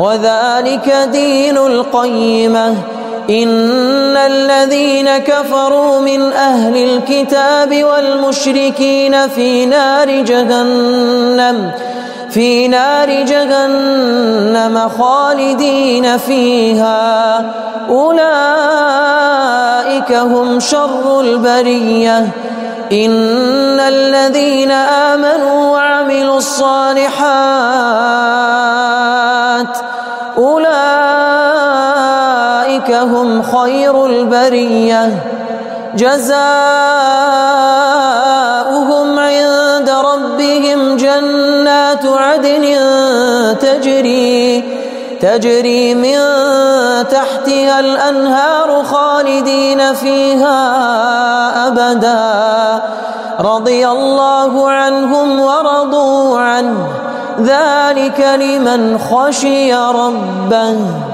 وذلك دين القيمة. إن الذين كفروا من أهل الكتاب والمشركين في نار جهنم في نار جهنم خالدين فيها. أولئك هم شر البرية. إن الذين آمنوا وعملوا الصالحات اولئك هم خير البرية. جزاؤهم عند ربهم جنات عدن تجري تجري من تحتها الأنهار خالدين فيها أبدا. رضي الله عنهم ورضوا عنه. ذلك لمن خشي ربه.